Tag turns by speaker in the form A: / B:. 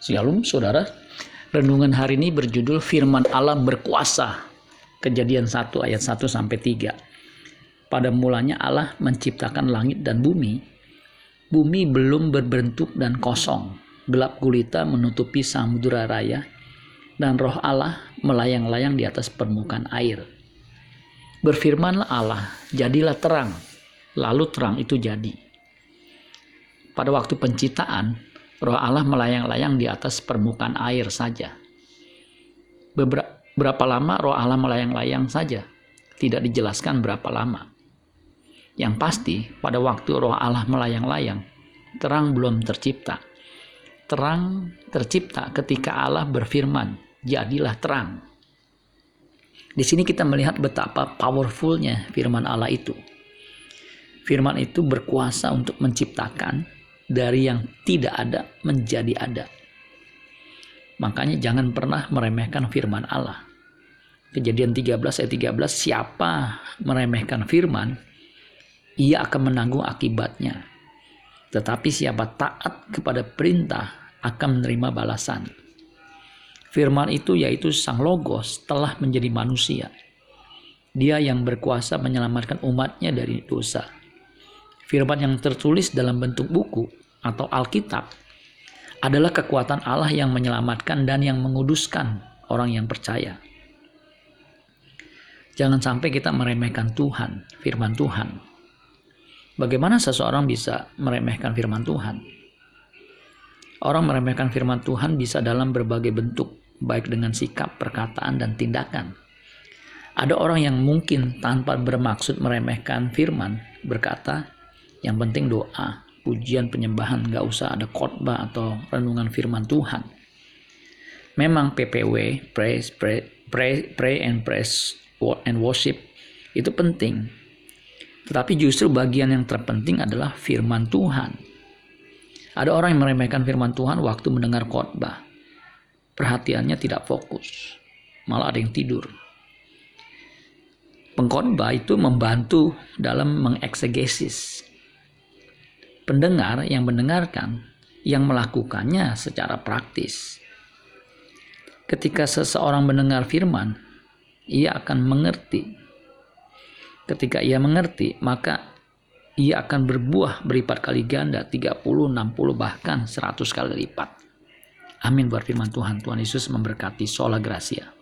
A: Shalom saudara. Renungan hari ini berjudul Firman Allah berkuasa. Kejadian 1 ayat 1 sampai 3. Pada mulanya Allah menciptakan langit dan bumi. Bumi belum berbentuk dan kosong. Gelap gulita menutupi samudera raya dan roh Allah melayang-layang di atas permukaan air. Berfirmanlah Allah, jadilah terang. Lalu terang itu jadi. Pada waktu penciptaan, roh Allah melayang-layang di atas permukaan air saja. Beberapa lama roh Allah melayang-layang saja, tidak dijelaskan berapa lama. Yang pasti, pada waktu roh Allah melayang-layang, terang belum tercipta. Terang tercipta ketika Allah berfirman, "Jadilah terang." Di sini kita melihat betapa powerfulnya firman Allah itu. Firman itu berkuasa untuk menciptakan, dari yang tidak ada menjadi ada. Makanya jangan pernah meremehkan firman Allah. Kejadian 13 ayat 13, siapa meremehkan firman, ia akan menanggung akibatnya. Tetapi siapa taat kepada perintah akan menerima balasan. Firman itu yaitu Sang Logos telah menjadi manusia. Dia yang berkuasa menyelamatkan umatnya dari dosa. Firman yang tertulis dalam bentuk buku atau Alkitab adalah kekuatan Allah yang menyelamatkan dan yang menguduskan orang yang percaya. Jangan sampai kita meremehkan Tuhan, firman Tuhan. Bagaimana seseorang bisa meremehkan firman Tuhan? Orang meremehkan firman Tuhan bisa dalam berbagai bentuk, baik dengan sikap, perkataan, dan tindakan. Ada orang yang mungkin tanpa bermaksud meremehkan firman berkata, "Yang penting doa, pujian penyembahan, nggak usah ada khotbah atau renungan firman Tuhan. Memang PPW, praise, pray, pray, pray and praise and worship itu penting. Tetapi justru bagian yang terpenting adalah firman Tuhan. Ada orang yang meremehkan firman Tuhan waktu mendengar khotbah. Perhatiannya tidak fokus, malah ada yang tidur. Pengkhotbah itu membantu dalam mengeksegesis pendengar yang mendengarkan yang melakukannya secara praktis. Ketika seseorang mendengar firman, ia akan mengerti. Ketika ia mengerti, maka ia akan berbuah berlipat kali ganda, 30, 60, bahkan 100 kali lipat. Amin buat firman Tuhan. Tuhan Yesus memberkati. Sola Gracia.